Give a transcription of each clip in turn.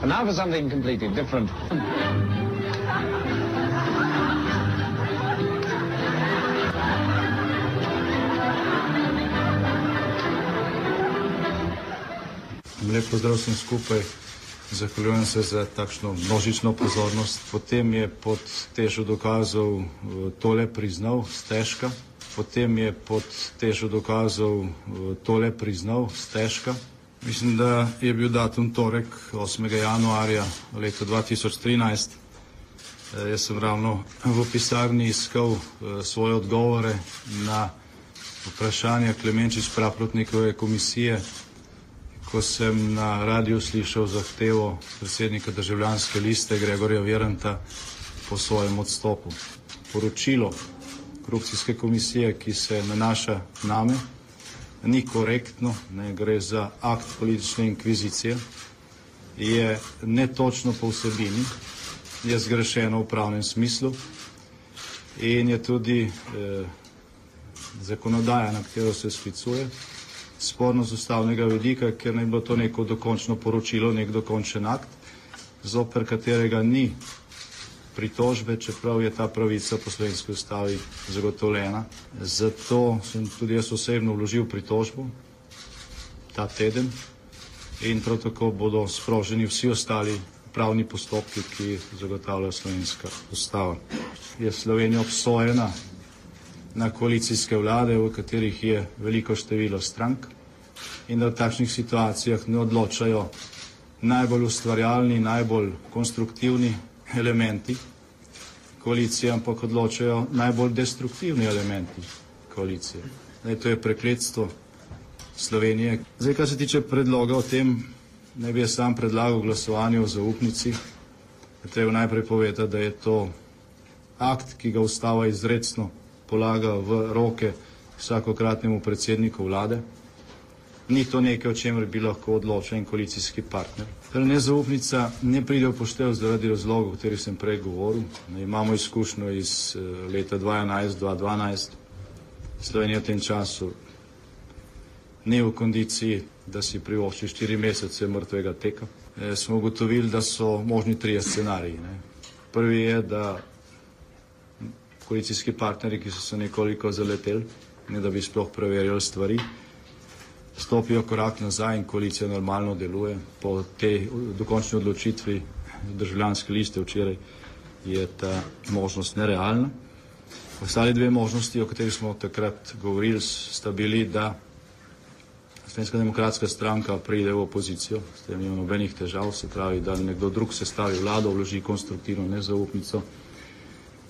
And now for something completely different. Lep pozdrav vsem skupaj. Zahvaljujem se za takšno množično pozornost. Potem je pod težo dokazov eh, tole priznal, stežka. Potem je pod težo dokazov eh, tole priznal, stežka. Mislim, da je bil datum torek 8. januarja leta 2013. Eh, Jaz sem ravno v pisarni iskal eh, svoje odgovore na vprašanja Klemenčič Praprotnikove komisije, ko sem na radiju slišal zahtevo predsednika državljanske liste Gregorja Viranta po svojem odstopu. Poročilo korupcijske komisije, ki se nanaša name, ni korektno, ne gre za akt politične inkvizicije, je netočno po vsebini, je zgrešeno v pravnem smislu in je tudi eh, zakonodaja, na katero se sklicuje, sporno z ustavnega vidika, ker naj bilo to neko dokončno poročilo, nek dokončen akt, zoper katerega ni pritožbe, čeprav je ta pravica po slovenski ustavi zagotovljena. Zato sem tudi jaz osebno vložil pritožbo ta teden in prav tako bodo sproženi vsi ostali pravni postopki, ki jih zagotavlja slovenska ustava. Je Slovenija obsojena na koalicijske vlade, v katerih je veliko število strank in da v takšnih situacijah ne odločajo najbolj ustvarjalni, najbolj konstruktivni elementi koalicije, ampak odločajo najbolj destruktivni elementi koalicije. Zdaj, to je prekletstvo Slovenije. Zdaj, kar se tiče predloga o tem, ne bi jaz sam predlagal glasovanje o zaupnici, treba najprej povedati, da je to akt, ki ga ustava izredno polaga v roke vsakokratnemu predsedniku vlade. Ni to nekaj, o čemer bi lahko odločil en koalicijski partner. Ker nezaupnica ne pride v poštev zaradi razlogov, o katerih sem prej govoril. Ne, imamo izkušnjo iz uh, leta 2011-2012. Slovenija v tem času ni v kondiciji, da si privošči štiri mesece mrtvega teka. E, smo ugotovili, da so možni trije scenariji. Ne. Prvi je, da koalicijski partneri, ki so se nekoliko zaleteli, ne da bi sploh preverjali stvari, stopijo korak nazaj in koalicija normalno deluje. Po tej dokončni odločitvi državljanske liste včeraj je ta možnost nerealna. Ostali dve možnosti, o katerih smo takrat govorili, sta bili, da Slovenska demokratska stranka pride v opozicijo, s tem nima nobenih težav, se pravi, da nekdo drug sestavi vlado, vloži konstruktivno nezaupnico,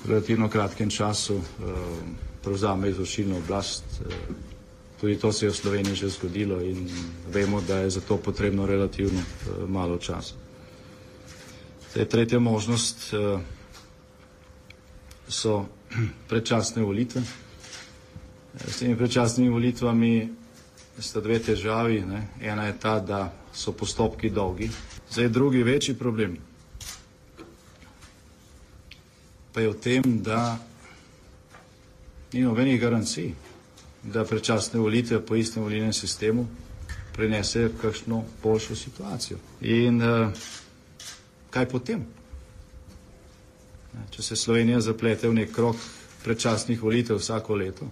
v relativno kratkem času eh, prevzame izvršilno oblast. Eh, Tudi to se je v Sloveniji že zgodilo in vemo, da je za to potrebno relativno uh, malo časa. Zdaj, tretja možnost uh, so predčasne volitve. S temi predčasnimi volitvami sta dve težavi. Ne. Ena je ta, da so postopki dolgi. Zdaj, drugi večji problem pa je v tem, da ni nobenih garancij da predčasne volitve po istem volilnem sistemu prinesejo kakšno boljšo situacijo. In uh, kaj potem? Če se Slovenija zaplete v nek krok predčasnih volitev vsako leto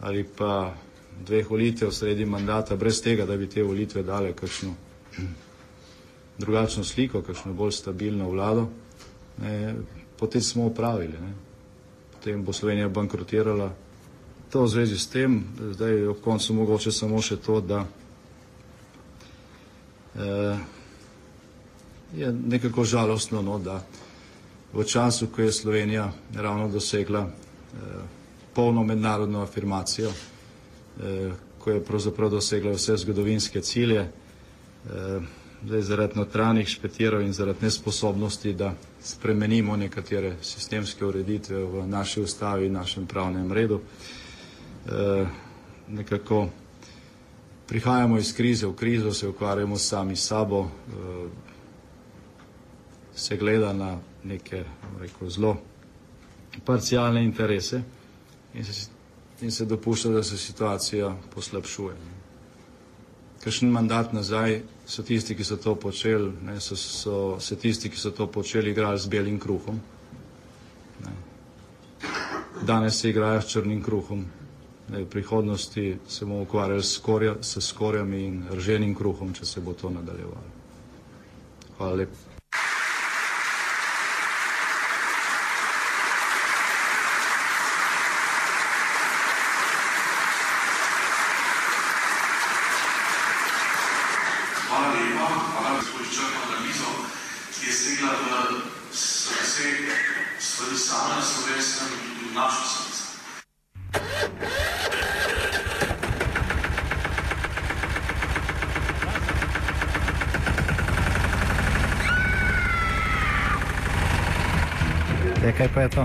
ali pa dveh volitev sredi mandata brez tega, da bi te volitve dale kakšno drugačno sliko, kakšno bolj stabilno vlado, ne, potem smo upravili. Ne. Potem bo Slovenija bankrotirala To v zvezi s tem, zdaj ob koncu mogoče samo še to, da eh, je nekako žalostno, no, da v času, ko je Slovenija ravno dosegla eh, polno mednarodno afirmacijo, eh, ko je pravzaprav dosegla vse zgodovinske cilje, eh, zdaj zaradi notranjih špetirov in zaradi nesposobnosti, da spremenimo nekatere sistemske ureditve v naši ustavi in našem pravnem redu, nekako prihajamo iz krize v krizo, se ukvarjamo sami s sabo, eh, se gleda na neke rekel, zelo parcialne interese in se, in se dopušča, da se situacija poslabšuje. kakšen mandat nazaj so tisti, ki so to počeli, ne, so, so se tisti, ki so to počeli, igrali z belim kruhom. Ne. Danes se igrajo s črnim kruhom. Ne, v prihodnosti se bomo ukvarjali s, skorja, s skorjami in rženim kruhom, če se bo to nadaljevalo. Hvala lepa. Hvala lepa, hvala gospod Črno na mizo, ki je stegla v srce stvari same na slovenskem in tudi v našo srce. Ja, kaj pa je to?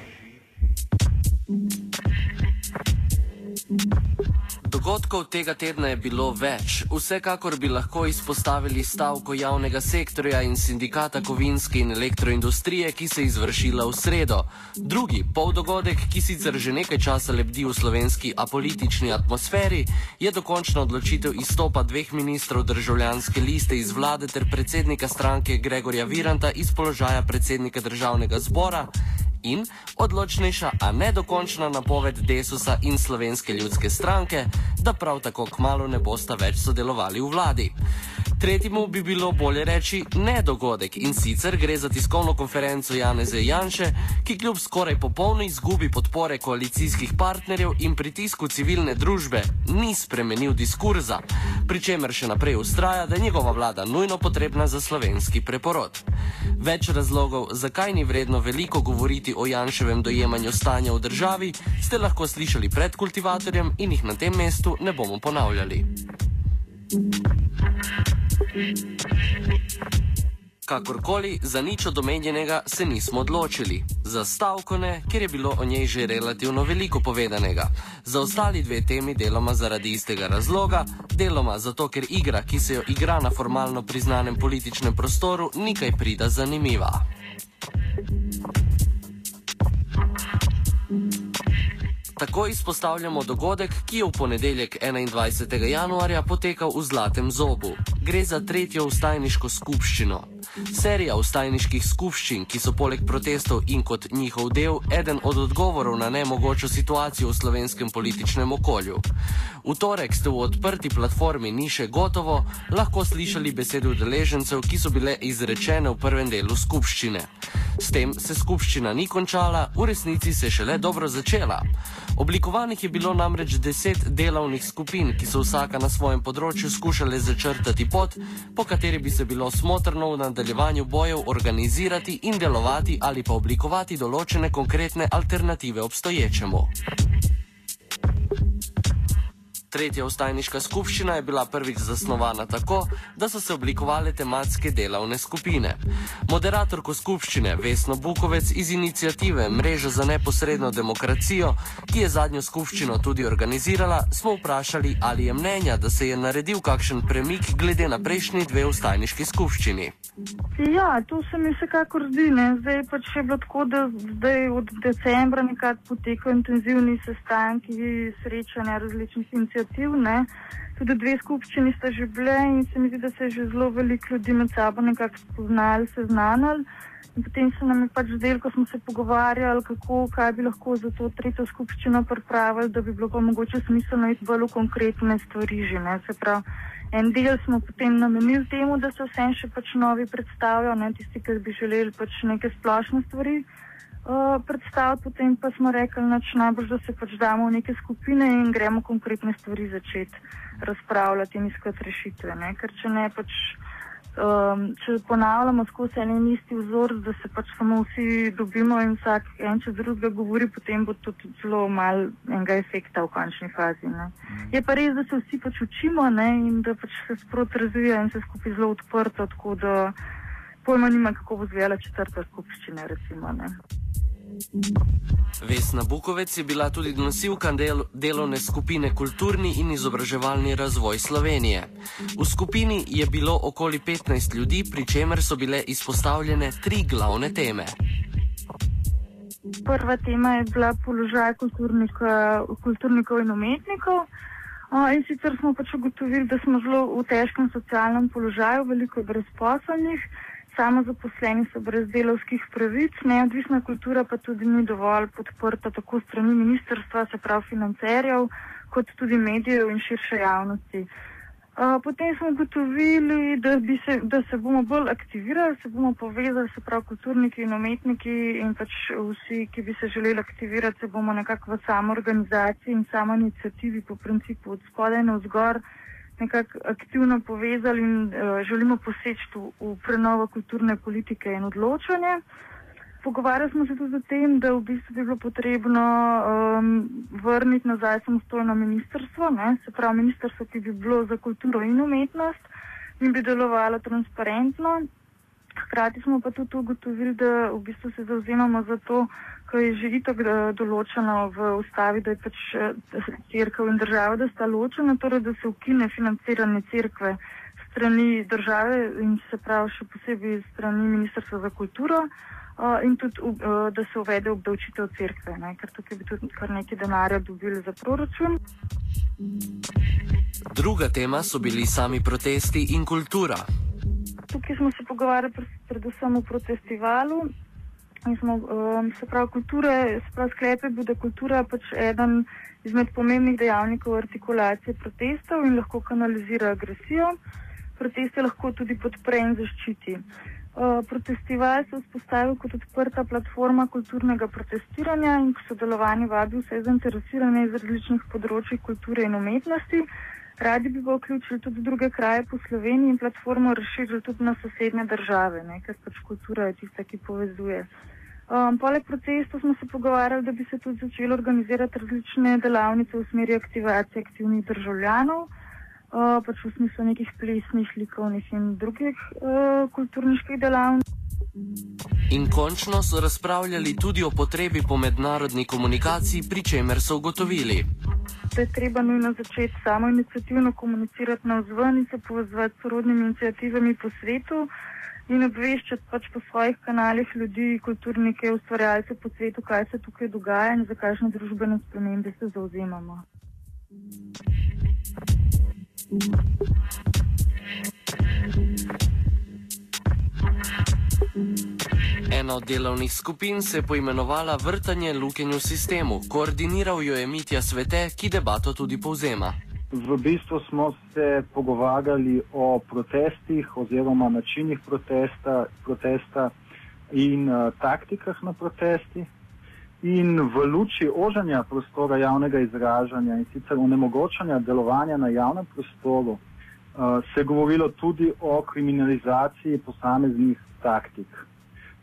Dogodkov tega tedna je bilo več. Vsekakor bi lahko izpostavili stavko javnega sektorja in sindikata kovinske in elektroindustrije, ki se je izvršila v sredo. Drugi poldogodek, ki sicer že nekaj časa lebdi v slovenski apolitični atmosferi, je dokončna odločitev izstopa dveh ministrov državljanske liste iz vlade ter predsednika stranke Gregorja Viranta iz položaja predsednika državnega zbora in odločnejša, a ne dokončna napoved Desusa in Slovenske ljudske stranke, da prav tako kmalo ne bosta več sodelovali v vladi. Tretjemu bi bilo bolje reči nedogodek in sicer gre za tiskovno konferenco Janeze Janše, ki kljub skoraj popolni izgubi podpore koalicijskih partnerjev in pritisku civilne družbe ni spremenil diskurza, pri čemer še naprej ustraja, da je njegova vlada nujno potrebna za slovenski preporod. Več razlogov, zakaj ni vredno veliko govoriti o Janševem dojemanju stanja v državi, ste lahko slišali pred kultivatorjem in jih na tem mestu ne bomo ponavljali. Kakorkoli, za nič od omenjenega se nismo odločili. Za stavko ne, ker je bilo o njej že relativno veliko povedanega. Za ostali dve temi deloma zaradi istega razloga, deloma zato, ker igra, ki se jo igra na formalno priznanem političnem prostoru, nikaj prida zanimiva. Tako izpostavljamo dogodek, ki je v ponedeljek 21. januarja potekal v Zlatem zobu. Gre za tretjo ustajniško skupščino. Serija ustajniških skupščin, ki so poleg protestov in kot njihov del eden od odgovorov na nemogočo situacijo v slovenskem političnem okolju. V torek ste v odprti platformi Niše gotovo lahko slišali besede udeležencev, ki so bile izrečene v prvem delu skupščine. S tem se skupščina ni končala, v resnici se je šele dobro začela. Oblikovanih je bilo namreč deset delovnih skupin, ki so vsaka na svojem področju skušale začrtati pot, po kateri bi se bilo smotrno v nadaljevanju bojev organizirati in delovati ali pa oblikovati določene konkretne alternative obstoječemu. Tretja ustajniška skupščina je bila prvič zasnovana tako, da so se oblikovale tematske delovne skupine. Moderatorko skupščine Vesno Bukovec iz inicijative Mreža za neposredno demokracijo, ki je zadnjo skupščino tudi organizirala, smo vprašali, ali je mnenja, da se je naredil kakšen premik glede na prejšnji dve ustajniški skupščini. Ja, to se mi vsekakor zdi. Ne. Zdaj pač je bilo tako, da zdaj od decembra nekako potekajo intenzivni sestanki, srečanja različnih inicijativ. Ne. Tudi dve skupščini sta že bile in se mi zdi, da se je že zelo veliko ljudi med sabo nekako spoznali, seznanili. In potem se nam je pač zdelo, ko smo se pogovarjali, kako, kaj bi lahko za to tretjo skupščino pripravili, da bi bilo pa mogoče smiselno iti bolj v konkretne stvari že. Ne. Se pravi, En del smo potem namenili temu, da se vsem še pač novi predstavijo, ne tisti, ki bi želeli pač neke splošne stvari uh, predstaviti, potem pa smo rekli, nač najbolj, da se pač damo v neke skupine in gremo konkretne stvari začeti razpravljati in iskati rešitve. Ne? Ker če ne pač. Um, če ponavljamo skozi en in isti vzor, da se pač samo vsi dobimo in vsak en čez drugega govori, potem bo to tudi zelo malo enega efekta v končni fazi. Ne. Je pa res, da se vsi pač učimo ne, in da pač se sproti razvija in se skupaj zelo odprto, tako da pojma nima, kako bo zvela četrta skupščina. Recimo, Vesna Bukovec je bila tudi nosilka del delovne skupine Kulturni in izobraževalni razvoj Slovenije. V skupini je bilo okoli 15 ljudi, pri čemer so bile izpostavljene tri glavne teme. Prva tema je bila položaj kulturnikov in umetnikov. In sicer smo pač ugotovili, da smo zelo v težkem socialnem položaju, veliko brezposobnih samozaposleni so brez delovskih pravic, neodvisna kultura pa tudi ni dovolj podprta tako strani ministrstva, se pravi financerjev, kot tudi medijev in širše javnosti. Potem smo ugotovili, da, se, da se bomo bolj aktivirali, se bomo povezali, se pravi kulturniki in umetniki in pač vsi, ki bi se želeli aktivirati, se bomo nekako v samo organizaciji in samo inicijativi po principu od spodaj na vzgor nekako aktivno povezali in uh, želimo poseči v, v prenovo kulturne politike in odločanje. Pogovarjali smo se tudi o tem, da v bistvu bi bilo potrebno um, vrniti nazaj samostojno ministrstvo, ne? se pravi ministrstvo, ki bi bilo za kulturo in umetnost in bi delovalo transparentno. Hkrati smo pa tudi ugotovili, da v bistvu se zauzemamo za to, ko je že itak določeno v ustavi, da je pač eh, crkva in država, da sta ločena, torej da se ukine financiranje crkve strani države in se pravi še posebej strani Ministrstva za kulturo uh, in tudi, uh, da se uvede obdavčitev crkve, ne? ker tukaj bi tudi kar nekaj denarja dobili za proračun. Druga tema so bili sami protesti in kultura. Tukaj smo se pogovarjali predvsem o protestivalu. Smo, um, se pravi, kulture, se pravi, sklepe da kultura pač eden izmed pomembnih dejavnikov artikulacije protestov in lahko kanalizira agresijo. Proteste lahko tudi podpre in zaščiti. Uh, protestival se vzpostavil kot odprta platforma kulturnega protestiranja in k sodelovanju vabi vse zainteresirane iz različnih področji kulture in umetnosti. Radi bi ga vključili tudi druge kraje po Sloveniji in platformo razširili tudi na sosednje države, ne, ker pač kultura je tista, ki povezuje. Um, poleg protestov smo se pogovarjali, da bi se tudi začelo organizirati različne delavnice v smeri aktivacije aktivnih državljanov, uh, pač v smislu nekih plesnih, likovnih in drugih uh, kulturniških delavnic. In končno so razpravljali tudi o potrebi po mednarodni komunikaciji, pri čemer so ugotovili. Da je treba nujno začeti samo inicijativno komunicirati na vzven in se povezati s sorodnimi inicijativami po svetu in obveščati pač po svojih kanalih ljudi, kulturnike, ustvarjalce po svetu, kaj se tukaj dogaja in za kakšne družbene spremembe se zauzemamo. Ena od delovnih skupin se je poimenovala Vrtanje lukenj v sistemu. Koordiniral jo je Mitja Svete, ki debato tudi povzema. V bistvu smo se pogovarjali o protestih oziroma načinih protesta, protesta in uh, taktikah na protestih. In v luči ožanja prostora javnega izražanja in sicer onemogočanja delovanja na javnem prostoru uh, se je govorilo tudi o kriminalizaciji posameznih taktik.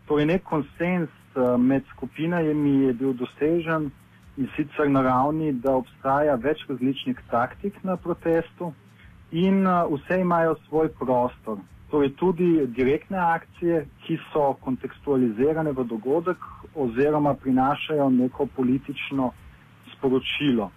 Torej, nek konsens uh, med skupinami je bil dosežen in sicer na ravni, da obstaja več različnih taktik na protestu in uh, vse imajo svoj prostor. Torej tudi direktne akcije, ki so kontekstualizirane v dogodek oziroma prinašajo neko politično sporočilo.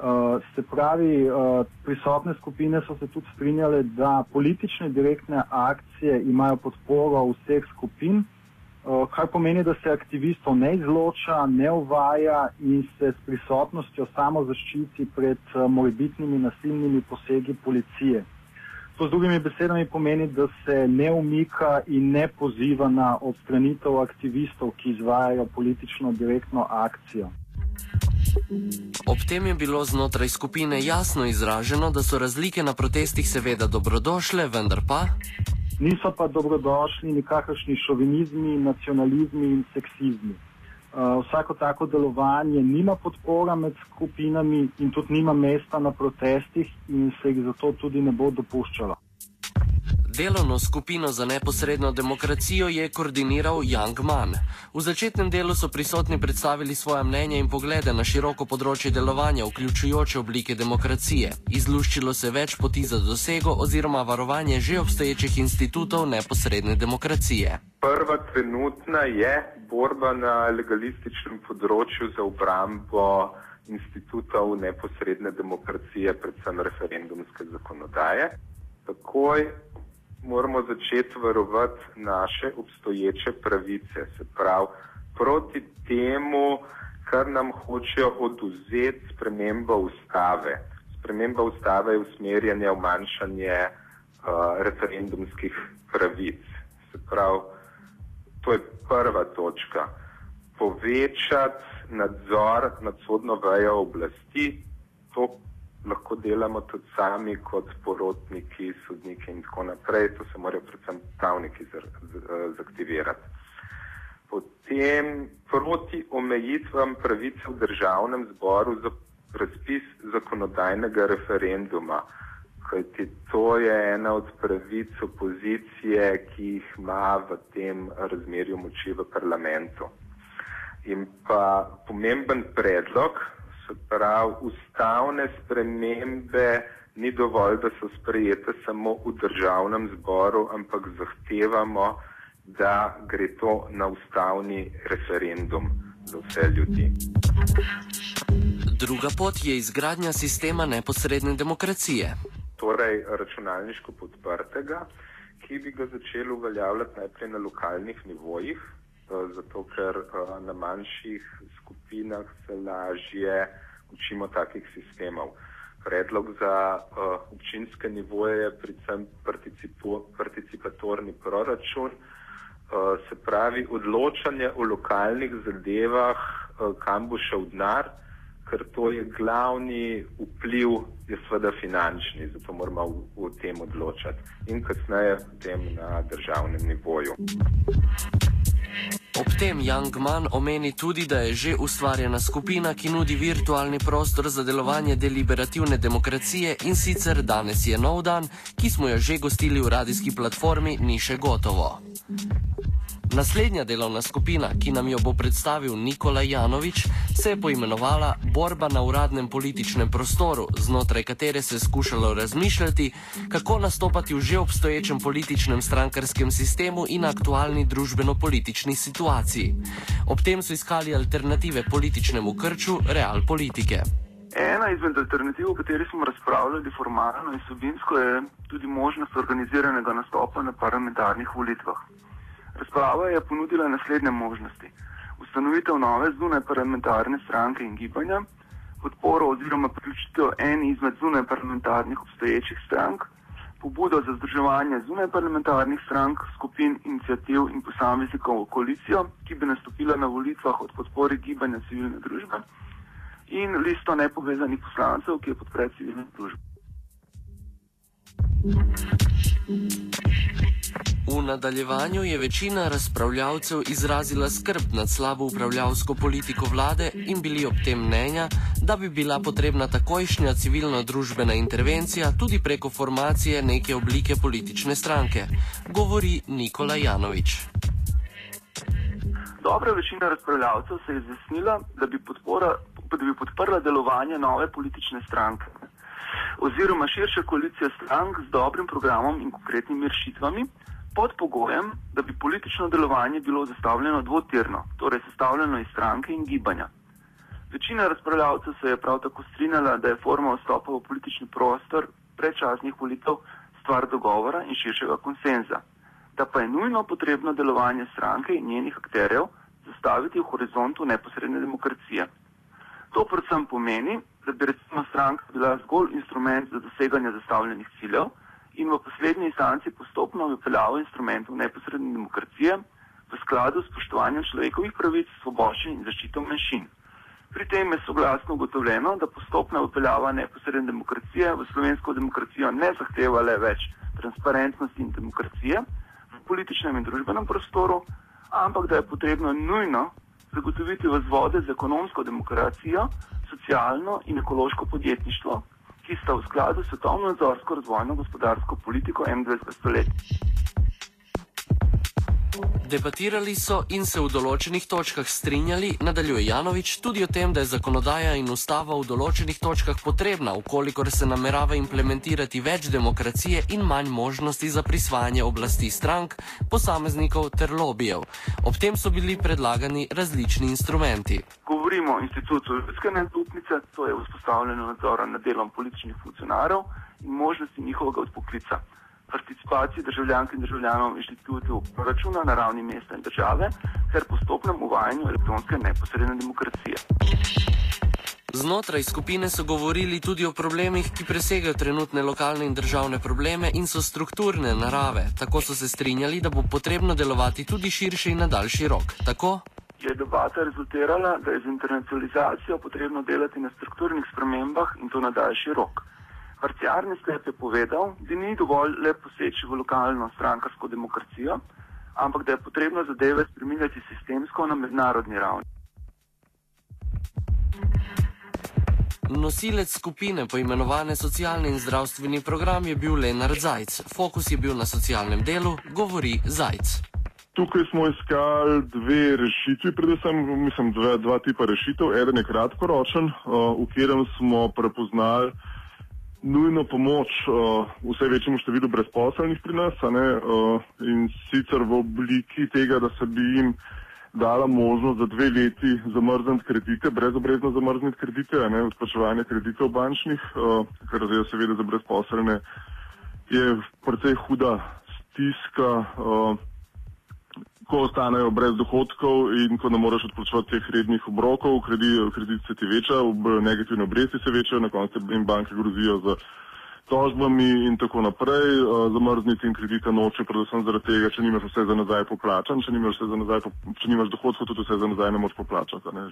Uh, se pravi, uh, prisotne skupine so se tudi strinjale, da politične direktne akcije imajo podporo vseh skupin, Eh, kar pomeni, da se aktivistov ne izloča, ne uvaja in se s prisotnostjo samo zaščiti pred eh, morebitnimi nasilnimi posegi policije. To z drugimi besedami pomeni, da se ne umika in ne poziva na odstranitev aktivistov, ki izvajajo politično direktno akcijo. Ob tem je bilo znotraj skupine jasno izraženo, da so razlike na protestih seveda dobrodošle, vendar pa. Niso pa dobrodošli nikakršni šovinizmi, nacionalizmi in seksizmi. Uh, vsako tako delovanje nima podpora med skupinami in tudi nima mesta na protestih in se jih zato tudi ne bo dopuščalo. Delovno skupino za neposredno demokracijo je koordiniral Young Man. V začetnem delu so prisotni predstavili svoje mnenje in poglede na široko področje delovanja, vključujoče oblike demokracije. Izluščilo se več poti za dosego oziroma varovanje že obstoječih institutov neposredne demokracije. Prva trenutna je borba na legalističnem področju za obrambo institutov neposredne demokracije, predvsem referendumske zakonodaje. Takoj moramo začeti varovati naše obstoječe pravice, se pravi proti temu, kar nam hočejo oduzeti sprememba ustave. Sprememba ustave je usmerjanje v manjšanje uh, referendumskih pravic. Se pravi, to je prva točka. Povečati nadzor nad sodno vejo oblasti, to lahko delamo tudi sami kot porotniki, sodniki in tako naprej. To se morajo predvsem pravniki zaktivirati. Potem proti omejitvam pravice v državnem zboru za razpis zakonodajnega referenduma, kajti to je ena od pravic opozicije, ki jih ima v tem razmerju moči v parlamentu. In pa pomemben predlog, se pravi, ustavne spremembe ni dovolj, da so sprejete samo v državnem zboru, ampak zahtevamo, da gre to na ustavni referendum za vse ljudi. Druga pot je izgradnja sistema neposredne demokracije. Torej, računalniško podprtega, ki bi ga začeli uveljavljati najprej na lokalnih nivojih, zato ker na manjših skupinah se lažje učimo takih sistemov. Predlog za uh, občinske nivoje je predvsem participatorni proračun, uh, se pravi odločanje o lokalnih zadevah, uh, kam bo šel denar, ker to je glavni vpliv, je seveda finančni, zato moramo v, v tem odločati in kasneje potem na državnem nivoju. Ob tem Young Man omeni tudi, da je že ustvarjena skupina, ki nudi virtualni prostor za delovanje deliberativne demokracije in sicer danes je nov dan, ki smo jo že gostili v radijski platformi, ni še gotovo. Naslednja delovna skupina, ki nam jo bo predstavil Nikola Janovič, se je poimenovala Borba na uradnem političnem prostoru, znotraj katere se je skušalo razmišljati, kako nastopati v že obstoječem političnem strankarskem sistemu in aktualni družbeno-politični situaciji. Ob tem so iskali alternative političnemu krču, real politike. Ena izmed alternativ, o kateri smo razpravljali formalno in subinsko, je tudi možnost organiziranega nastopa na parlamentarnih volitvah. Razprava je ponudila naslednje možnosti: ustanovitev nove zunaj parlamentarne stranke in gibanja, podporo oziroma priključitev eni izmed zunaj parlamentarnih obstoječih strank, pobudo za združevanje zunaj parlamentarnih strank, skupin, inicijativ in posameznikov v koalicijo, ki bi nastopila na volitvah od podpore gibanja civilne družbe, in listo nepovezanih poslancev, ki je podpre civilne družbe. V nadaljevanju je večina razpravljavcev izrazila skrb nad slabo upravljavsko politiko vlade in bili ob tem mnenja, da bi bila potrebna takojšnja civilno-družbena intervencija tudi preko formacije neke oblike politične stranke, govori Nikola Janovič. Dobra večina razpravljavcev se je izjasnila, da bi, podpora, da bi podprla delovanje nove politične stranke oziroma širše koalicije strank z dobrim programom in konkretnimi rešitvami, pod pogojem, da bi politično delovanje bilo zastavljeno dvotirno, torej sestavljeno iz stranke in gibanja. Večina razpravljavcev se je prav tako strinjala, da je forma vstopa v politični prostor predčasnih volitev stvar dogovora in širšega konsenza, da pa je nujno potrebno delovanje stranke in njenih akterjev zastaviti v horizontu neposredne demokracije. To predvsem pomeni, da bi recimo stranka bila zgolj instrument za doseganje zastavljenih ciljev in v poslednji instanci postopno vypeljavo instrumentov neposredne demokracije v skladu s spoštovanjem človekovih pravic, svoboščin in zaščito manjšin. Pri tem je soglasno ugotovljeno, da postopna upeljava neposredne demokracije v slovensko demokracijo ne zahteva le več transparentnosti in demokracije v političnem in družbenem prostoru, ampak da je potrebno nujno zagotoviti vzvode za ekonomsko demokracijo, socialno in ekološko podjetništvo, ki sta v skladu s svetovno nadzorsko razvojno gospodarsko politiko 21. stoletja. Debatirali so in se v določenih točkah strinjali, nadaljuje Janovič, tudi o tem, da je zakonodaja in ustava v določenih točkah potrebna, ukolikor se namerava implementirati več demokracije in manj možnosti za prisvajanje oblasti strank, posameznikov ter lobijev. Ob tem so bili predlagani različni instrumenti. Govorimo o institutu ljudske nezaupnice, to je vzpostavljeno nadzora nad delom političnih funkcionarjev in možnosti njihovega odpoklica participaciji državljank in državljanov inštitutov proračuna na ravni mesta in države ter postopnem uvajanju elektronske neposredne demokracije. Znotraj skupine so govorili tudi o problemih, ki presegajo trenutne lokalne in državne probleme in so strukturne narave. Tako so se strinjali, da bo potrebno delovati tudi širše in na daljši rok. Tako je debata rezultirala, da je z internacionalizacijo potrebno delati na strukturnih spremembah in to na daljši rok. Parciarni sklep je povedal, da ni dovolj le poseči v lokalno strankarsko demokracijo, ampak da je potrebno zadeve spremenjati sistemsko na mednarodni ravni. Nosilec skupine poimenovane socialni in zdravstveni program je bil Lenard Zajc. Fokus je bil na socialnem delu, govori Zajc. Tukaj smo iskali dve rešitvi, predvsem mislim, dva, dva tipa rešitev. Eden je kratkoročen, uh, v katerem smo prepoznali nujno pomoč uh, vse večjemu številu brezposelnih pri nas ne, uh, in sicer v obliki tega, da se bi jim dala možnost za dve leti zamrzniti kredite, brezobrezno zamrzniti kredite, ne, odplačevanje kreditov bančnih, uh, kar zdaj seveda za brezposelne je precej huda stiska. Uh, ko ostanejo brez dohodkov in ko ne moreš odplačevati teh rednih obrokov, kredit, kredit se ti veča, negativne obresti se večajo, na koncu jim banke grozijo z tožbami in tako naprej. Zamrzniti jim kredita noče, predvsem zaradi tega, če nimaš vse za nazaj poplačan, če nimaš, vse za nazaj, če nimaš dohodkov, tudi vse za nazaj ne moreš poplačati. Ne,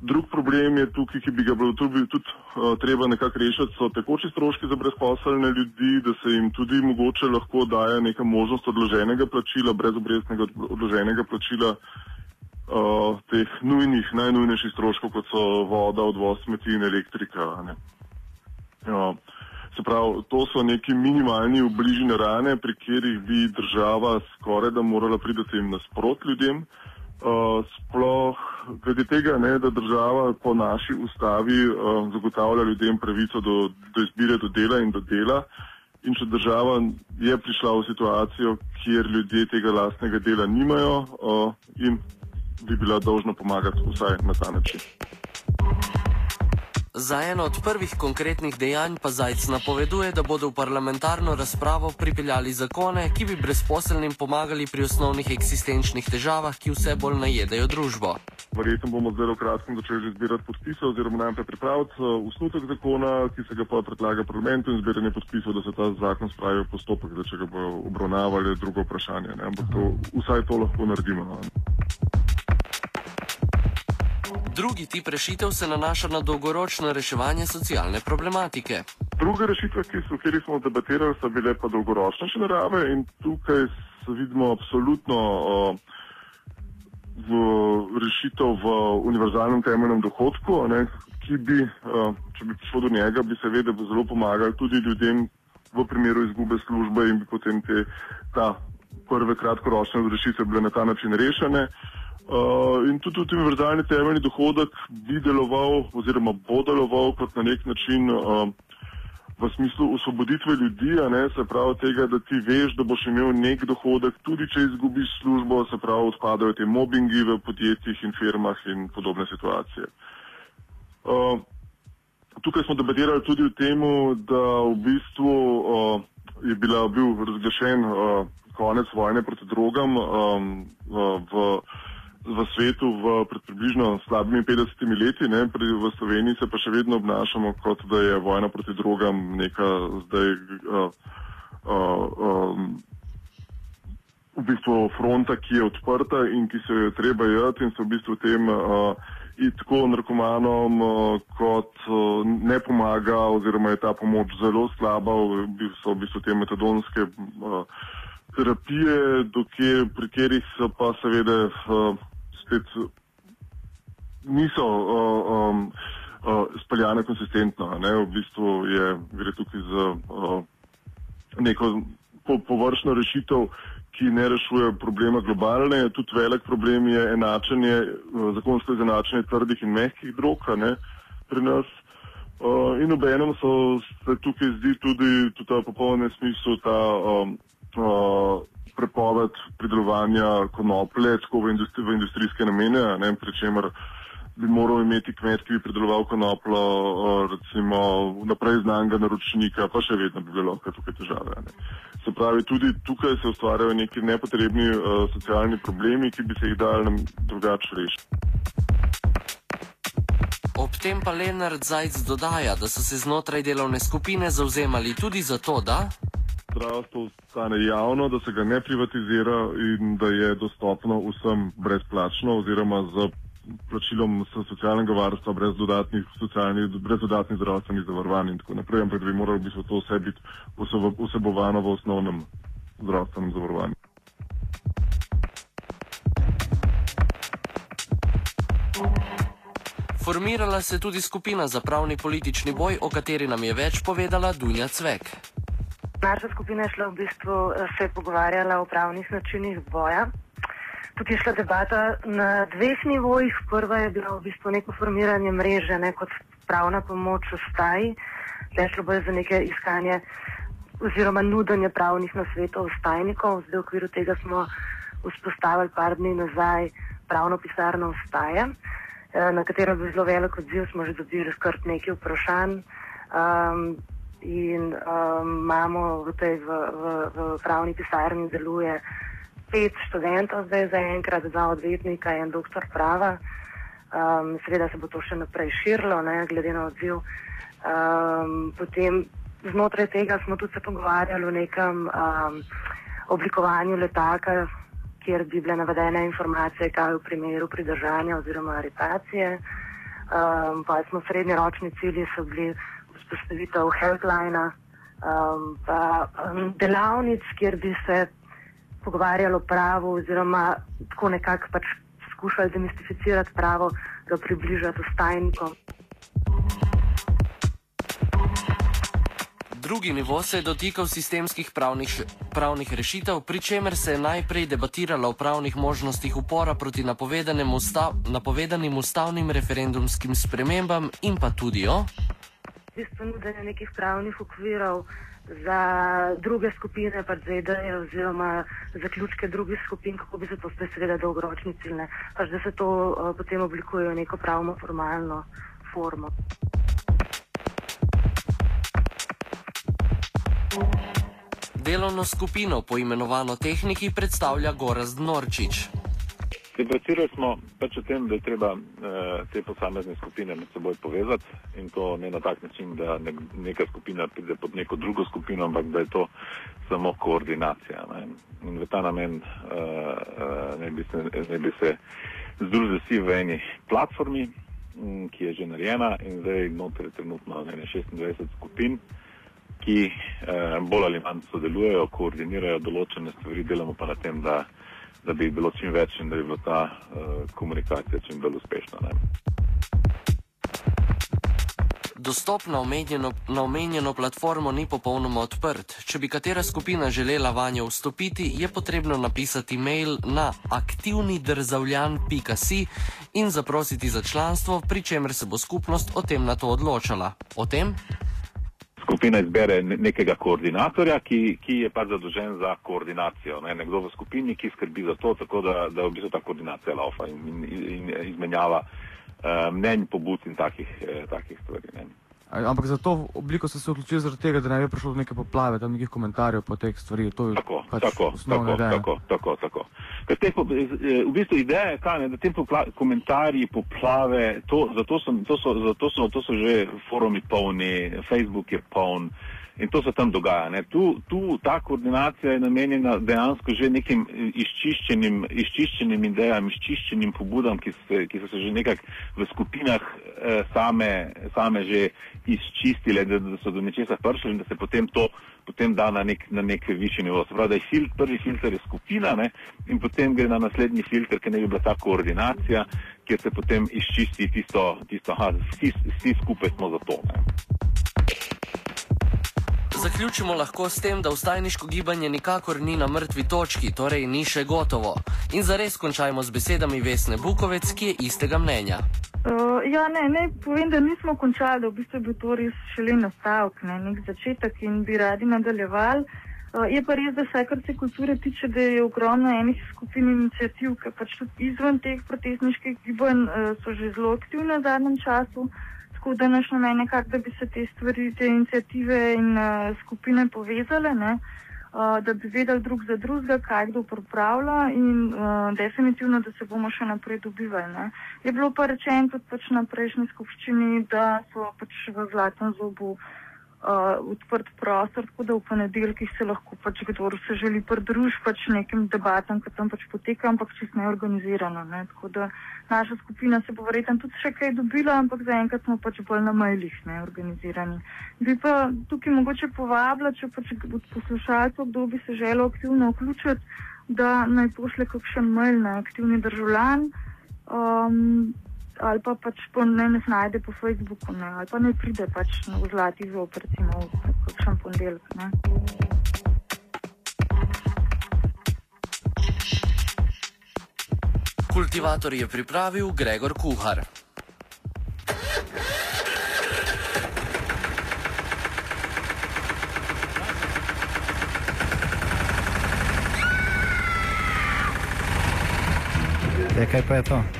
Drug problem je tukaj, ki bi ga bilo tudi, tudi uh, treba nekako rešiti, so tekoči stroški za brezposelne ljudi, da se jim tudi mogoče lahko daje neka možnost odloženega plačila, brezobrestnega odloženega plačila uh, teh nujnih, najnujnejših stroškov, kot so voda, odvoz smeti in elektrika. Uh, se pravi, to so neki minimalni obližine rane, pri katerih bi država skoraj da morala pridati jim nasprot ljudem. Uh, sploh glede tega, ne, da država po naši ustavi uh, zagotavlja ljudem pravico do, do izbire do dela in do dela. In če država je prišla v situacijo, kjer ljudje tega lastnega dela nimajo, uh, jim bi bila dolžna pomagati vsaj na ta način. Za eno od prvih konkretnih dejanj pa Zajc napoveduje, da bodo v parlamentarno razpravo pripeljali zakone, ki bi brezposelnim pomagali pri osnovnih eksistenčnih težavah, ki vse bolj najedajo družbo. Verjetno bomo zelo kratko začeli zbirati podpise oziroma najprej pripraviti uh, usnutek zakona, ki se ga pa predlaga parlamentu in zbiranje podpisov, da se ta zakon spravi v postopek, da če ga bo obravnavali, drugo vprašanje. Ne? Ampak to, vsaj to lahko naredimo. Ne? Drugi tip rešitev se nanaša na dolgoročno reševanje socialne problematike. Druge rešitve, ki so, smo debatirali, so bile pa dolgoročnejše narave in tukaj vidimo absolutno o, v rešitev v univerzalnem temeljnem dohodku, ne, ki bi, o, če bi prišlo do njega, bi seveda zelo pomagal tudi ljudem v primeru izgube službe in bi potem te, prve kratkoročne rešitve bile na ta način rešene. Uh, in tudi, tudi univerzalni temeljni dohodek bi deloval oziroma bo deloval kot na nek način uh, v smislu osvoboditve ljudi, ne, se pravi tega, da ti veš, da boš imel nek dohodek, tudi če izgubiš službo, se pravi odpadajo te mobbingi v podjetjih in firmah in podobne situacije. Uh, tukaj smo debatirali tudi o tem, da v bistvu uh, je bila, bil razglašen uh, konec vojne proti drogam um, uh, v v svetu v pred približno slabimi 50 leti, ne, pri, v Sloveniji se pa še vedno obnašamo, kot da je vojna proti drogam neka zdaj uh, uh, um, v bistvu fronta, ki je odprta in ki se jo je treba jeti in se v bistvu tem uh, in tako narkomanom uh, kot uh, ne pomaga oziroma je ta pomoč zelo slaba, so v bistvu te metadonske uh, terapije, dokje, pri katerih so pa seveda uh, spet niso uh, um, uh, speljane konsistentno. Ne? V bistvu je, gre tukaj za uh, neko po, površno rešitev, ki ne rešuje problema globalne. Tudi velik problem je enačenje, uh, zakonsko izenačenje trdih in mehkih drog ne, pri nas. Uh, in obenem so se tukaj zdi tudi, tudi v popolnem smislu ta um, uh, prepoved pridelovanja konoplje tako v, industri, v industrijske namene, ne, pri čemer bi moral imeti kmet, ki bi prideloval konoplo, recimo naprej znanega naročnika, pa še vedno bi bilo lahko tukaj težave. Ne. Se pravi, tudi tukaj se ustvarjajo neki nepotrebni uh, socialni problemi, ki bi se jih dali nam drugače rešiti. Ob tem pa Lenard Zajc dodaja, da so se znotraj delovne skupine zauzemali tudi za to, da zdravstvo stane javno, da se ga ne privatizira in da je dostopno vsem brezplačno oziroma z plačilom socialnega varstva brez dodatnih, brez dodatnih zdravstvenih zavarovanj in tako naprej, ampak da bi moralo biti to vse biti vsebovano v osnovnem zdravstvenem zavarovanju. Formirala se je tudi skupina za pravni politični boj, o kateri nam je več povedala Dunja Cvek. Naša skupina je šla v bistvu se je pogovarjala o pravnih načinih boja. Tukaj je šla debata na dveh nivojih. Prva je bila v bistvu neko formiranje mreže, ne kot pravna pomoč v staji. Šlo bo za neke iskanje oziroma nudenje pravnih nasvetov stajnikov. Zdaj v okviru tega smo vzpostavili par dni nazaj pravno pisarno v staje, na katero bi zelo velik odziv smo že dobili kar nekaj vprašanj. Um, in um, imamo v tej v, v, v pravni pisarni deluje pet študentov, zdaj zaenkrat dva odvetnika in doktor prava. Um, seveda se bo to še naprej širilo, ne, glede na odziv. Um, potem znotraj tega smo tudi se pogovarjali o nekem um, oblikovanju letaka, kjer bi bile navedene informacije, kaj v primeru pridržanja oziroma aretacije. Um, pa smo srednjeročni cilji so bili vzpostavitev helplina, um, pa um, delavnic, kjer bi se pogovarjalo pravo oziroma tako nekako pač skušali demistificirati pravo, ga približati ostajnikom. Drugi nivo se je dotikal sistemskih pravnih, pravnih rešitev, pri čemer se je najprej debatiralo o pravnih možnostih upora proti napovedanim, ustav, napovedanim ustavnim referendumskim spremembam in pa tudi o v bistvu nudenje nekih pravnih okvirov za druge skupine, pač za ideje oziroma zaključke drugih skupin, kako bi se to spet seveda dolgoročni ciljne, pač da se to uh, potem oblikuje v neko pravno formalno formo. Delovno skupino poimenovano tehniki predstavlja Gorazd Norčič. Debatirali smo pač o tem, da je treba uh, te posamezne skupine med seboj povezati in to ne na tak način, da ne, neka skupina pride pod neko drugo skupino, ampak da je to samo koordinacija. Ne. In v ta namen uh, uh, ne, bi se, ne bi se združili vsi v eni platformi, m, ki je že narejena in zdaj noter je trenutno ne, 26 skupin, ki uh, bolj ali manj sodelujejo, koordinirajo določene stvari, delamo pa na tem, da da bi bilo čim več in da bi bila ta uh, komunikacija čim bolj uspešna. Ne. Dostop na omenjeno, na omenjeno platformo ni popolnoma odprt. Če bi katera skupina želela vanjo vstopiti, je potrebno napisati mail na aktivnidržavljan.si in zaprositi za članstvo, pri čemer se bo skupnost o tem na to odločala. O tem? Skupina izbere nekega koordinatorja, ki, ki je pač zadolžen za koordinacijo. Ne? Nekdo v skupini, ki skrbi za to, tako da, da v bistvu ta koordinacija laufa in, in, in izmenjava uh, mnenj, pobud in takih, eh, takih stvari. Ne? Ampak za to obliko ste se odločili zaradi tega, da ne bi prišlo do neke poplave, tam nekih komentarjev po teh stvarih. To je tako, pač tako, tako, tako, tako, tako. Te, v bistvu ideja je ta, ne, da te popla, komentarji, poplave, to, zato, so, to, so, zato so, to so že forumi polni, Facebook je poln In to se tam dogaja. Ne. Tu, tu ta koordinacija je namenjena dejansko že nekim eh, izčiščenim, izčiščenim idejam, izčiščenim pobudam, ki, se, ki so se že nekako v skupinah eh, same, same že izčistile, da, da so do nečesa prišli in da se potem to potem da na nek, na nek višji nivo. Se pravi, da je fil, prvi filter je skupina ne, in potem gre na naslednji filter, ki ne bi bila ta koordinacija, kjer se potem izčisti tisto, tisto aha, vsi, vsi skupaj smo za to. Ne. Zaključimo lahko s tem, da vstajniško gibanje nikakor ni na mrtvi točki, torej ni še gotovo. In zares končajmo z besedami Vesne Bukovec, ki je istega mnenja. Uh, ja, ne, ne, povem, da nismo končali, v bistvu je bil to res šele nastavek, ne, nek začetek in bi radi nadaljevali. Uh, je pa res, da vse, kar se kulture tiče, da je ogromno enih skupin inicijativ, ki pač tudi izven teh protestniških gibanj uh, so že zelo aktivne v zadnjem času. Tako da naš namen je nekako, da bi se te stvari, te inicijative in uh, skupine povezale, ne, uh, da bi vedeli drug za drugega, kaj kdo pripravlja in uh, definitivno, da se bomo še naprej dobivali. Ne. Je bilo pa rečeno tudi pač na prejšnji skupščini, da so pač v zlatem zobu uh, odprt prostor, tako da v ponedeljkih se lahko pač kdo se želi pridružiti pač nekim debatam, ki tam pač poteka, ampak čist neorganizirano. Ne. Tako da naša skupina se bo verjetno tudi še kaj dobila, ampak zaenkrat smo pač bolj na mailih neorganizirani. Bi pa tukaj mogoče povabila, če pač od poslušalcev, kdo bi se želel aktivno vključiti, da naj pošle kakšen mail na aktivni državljan. Um, ali pa pač po, ne nas najde po Facebooku, ne, ali pa ne pride pač v zlati zob, recimo v kakšen ponedeljek. ne. Kultivator je pripravil Gregor Kuhar. Ja, kaj pa je to?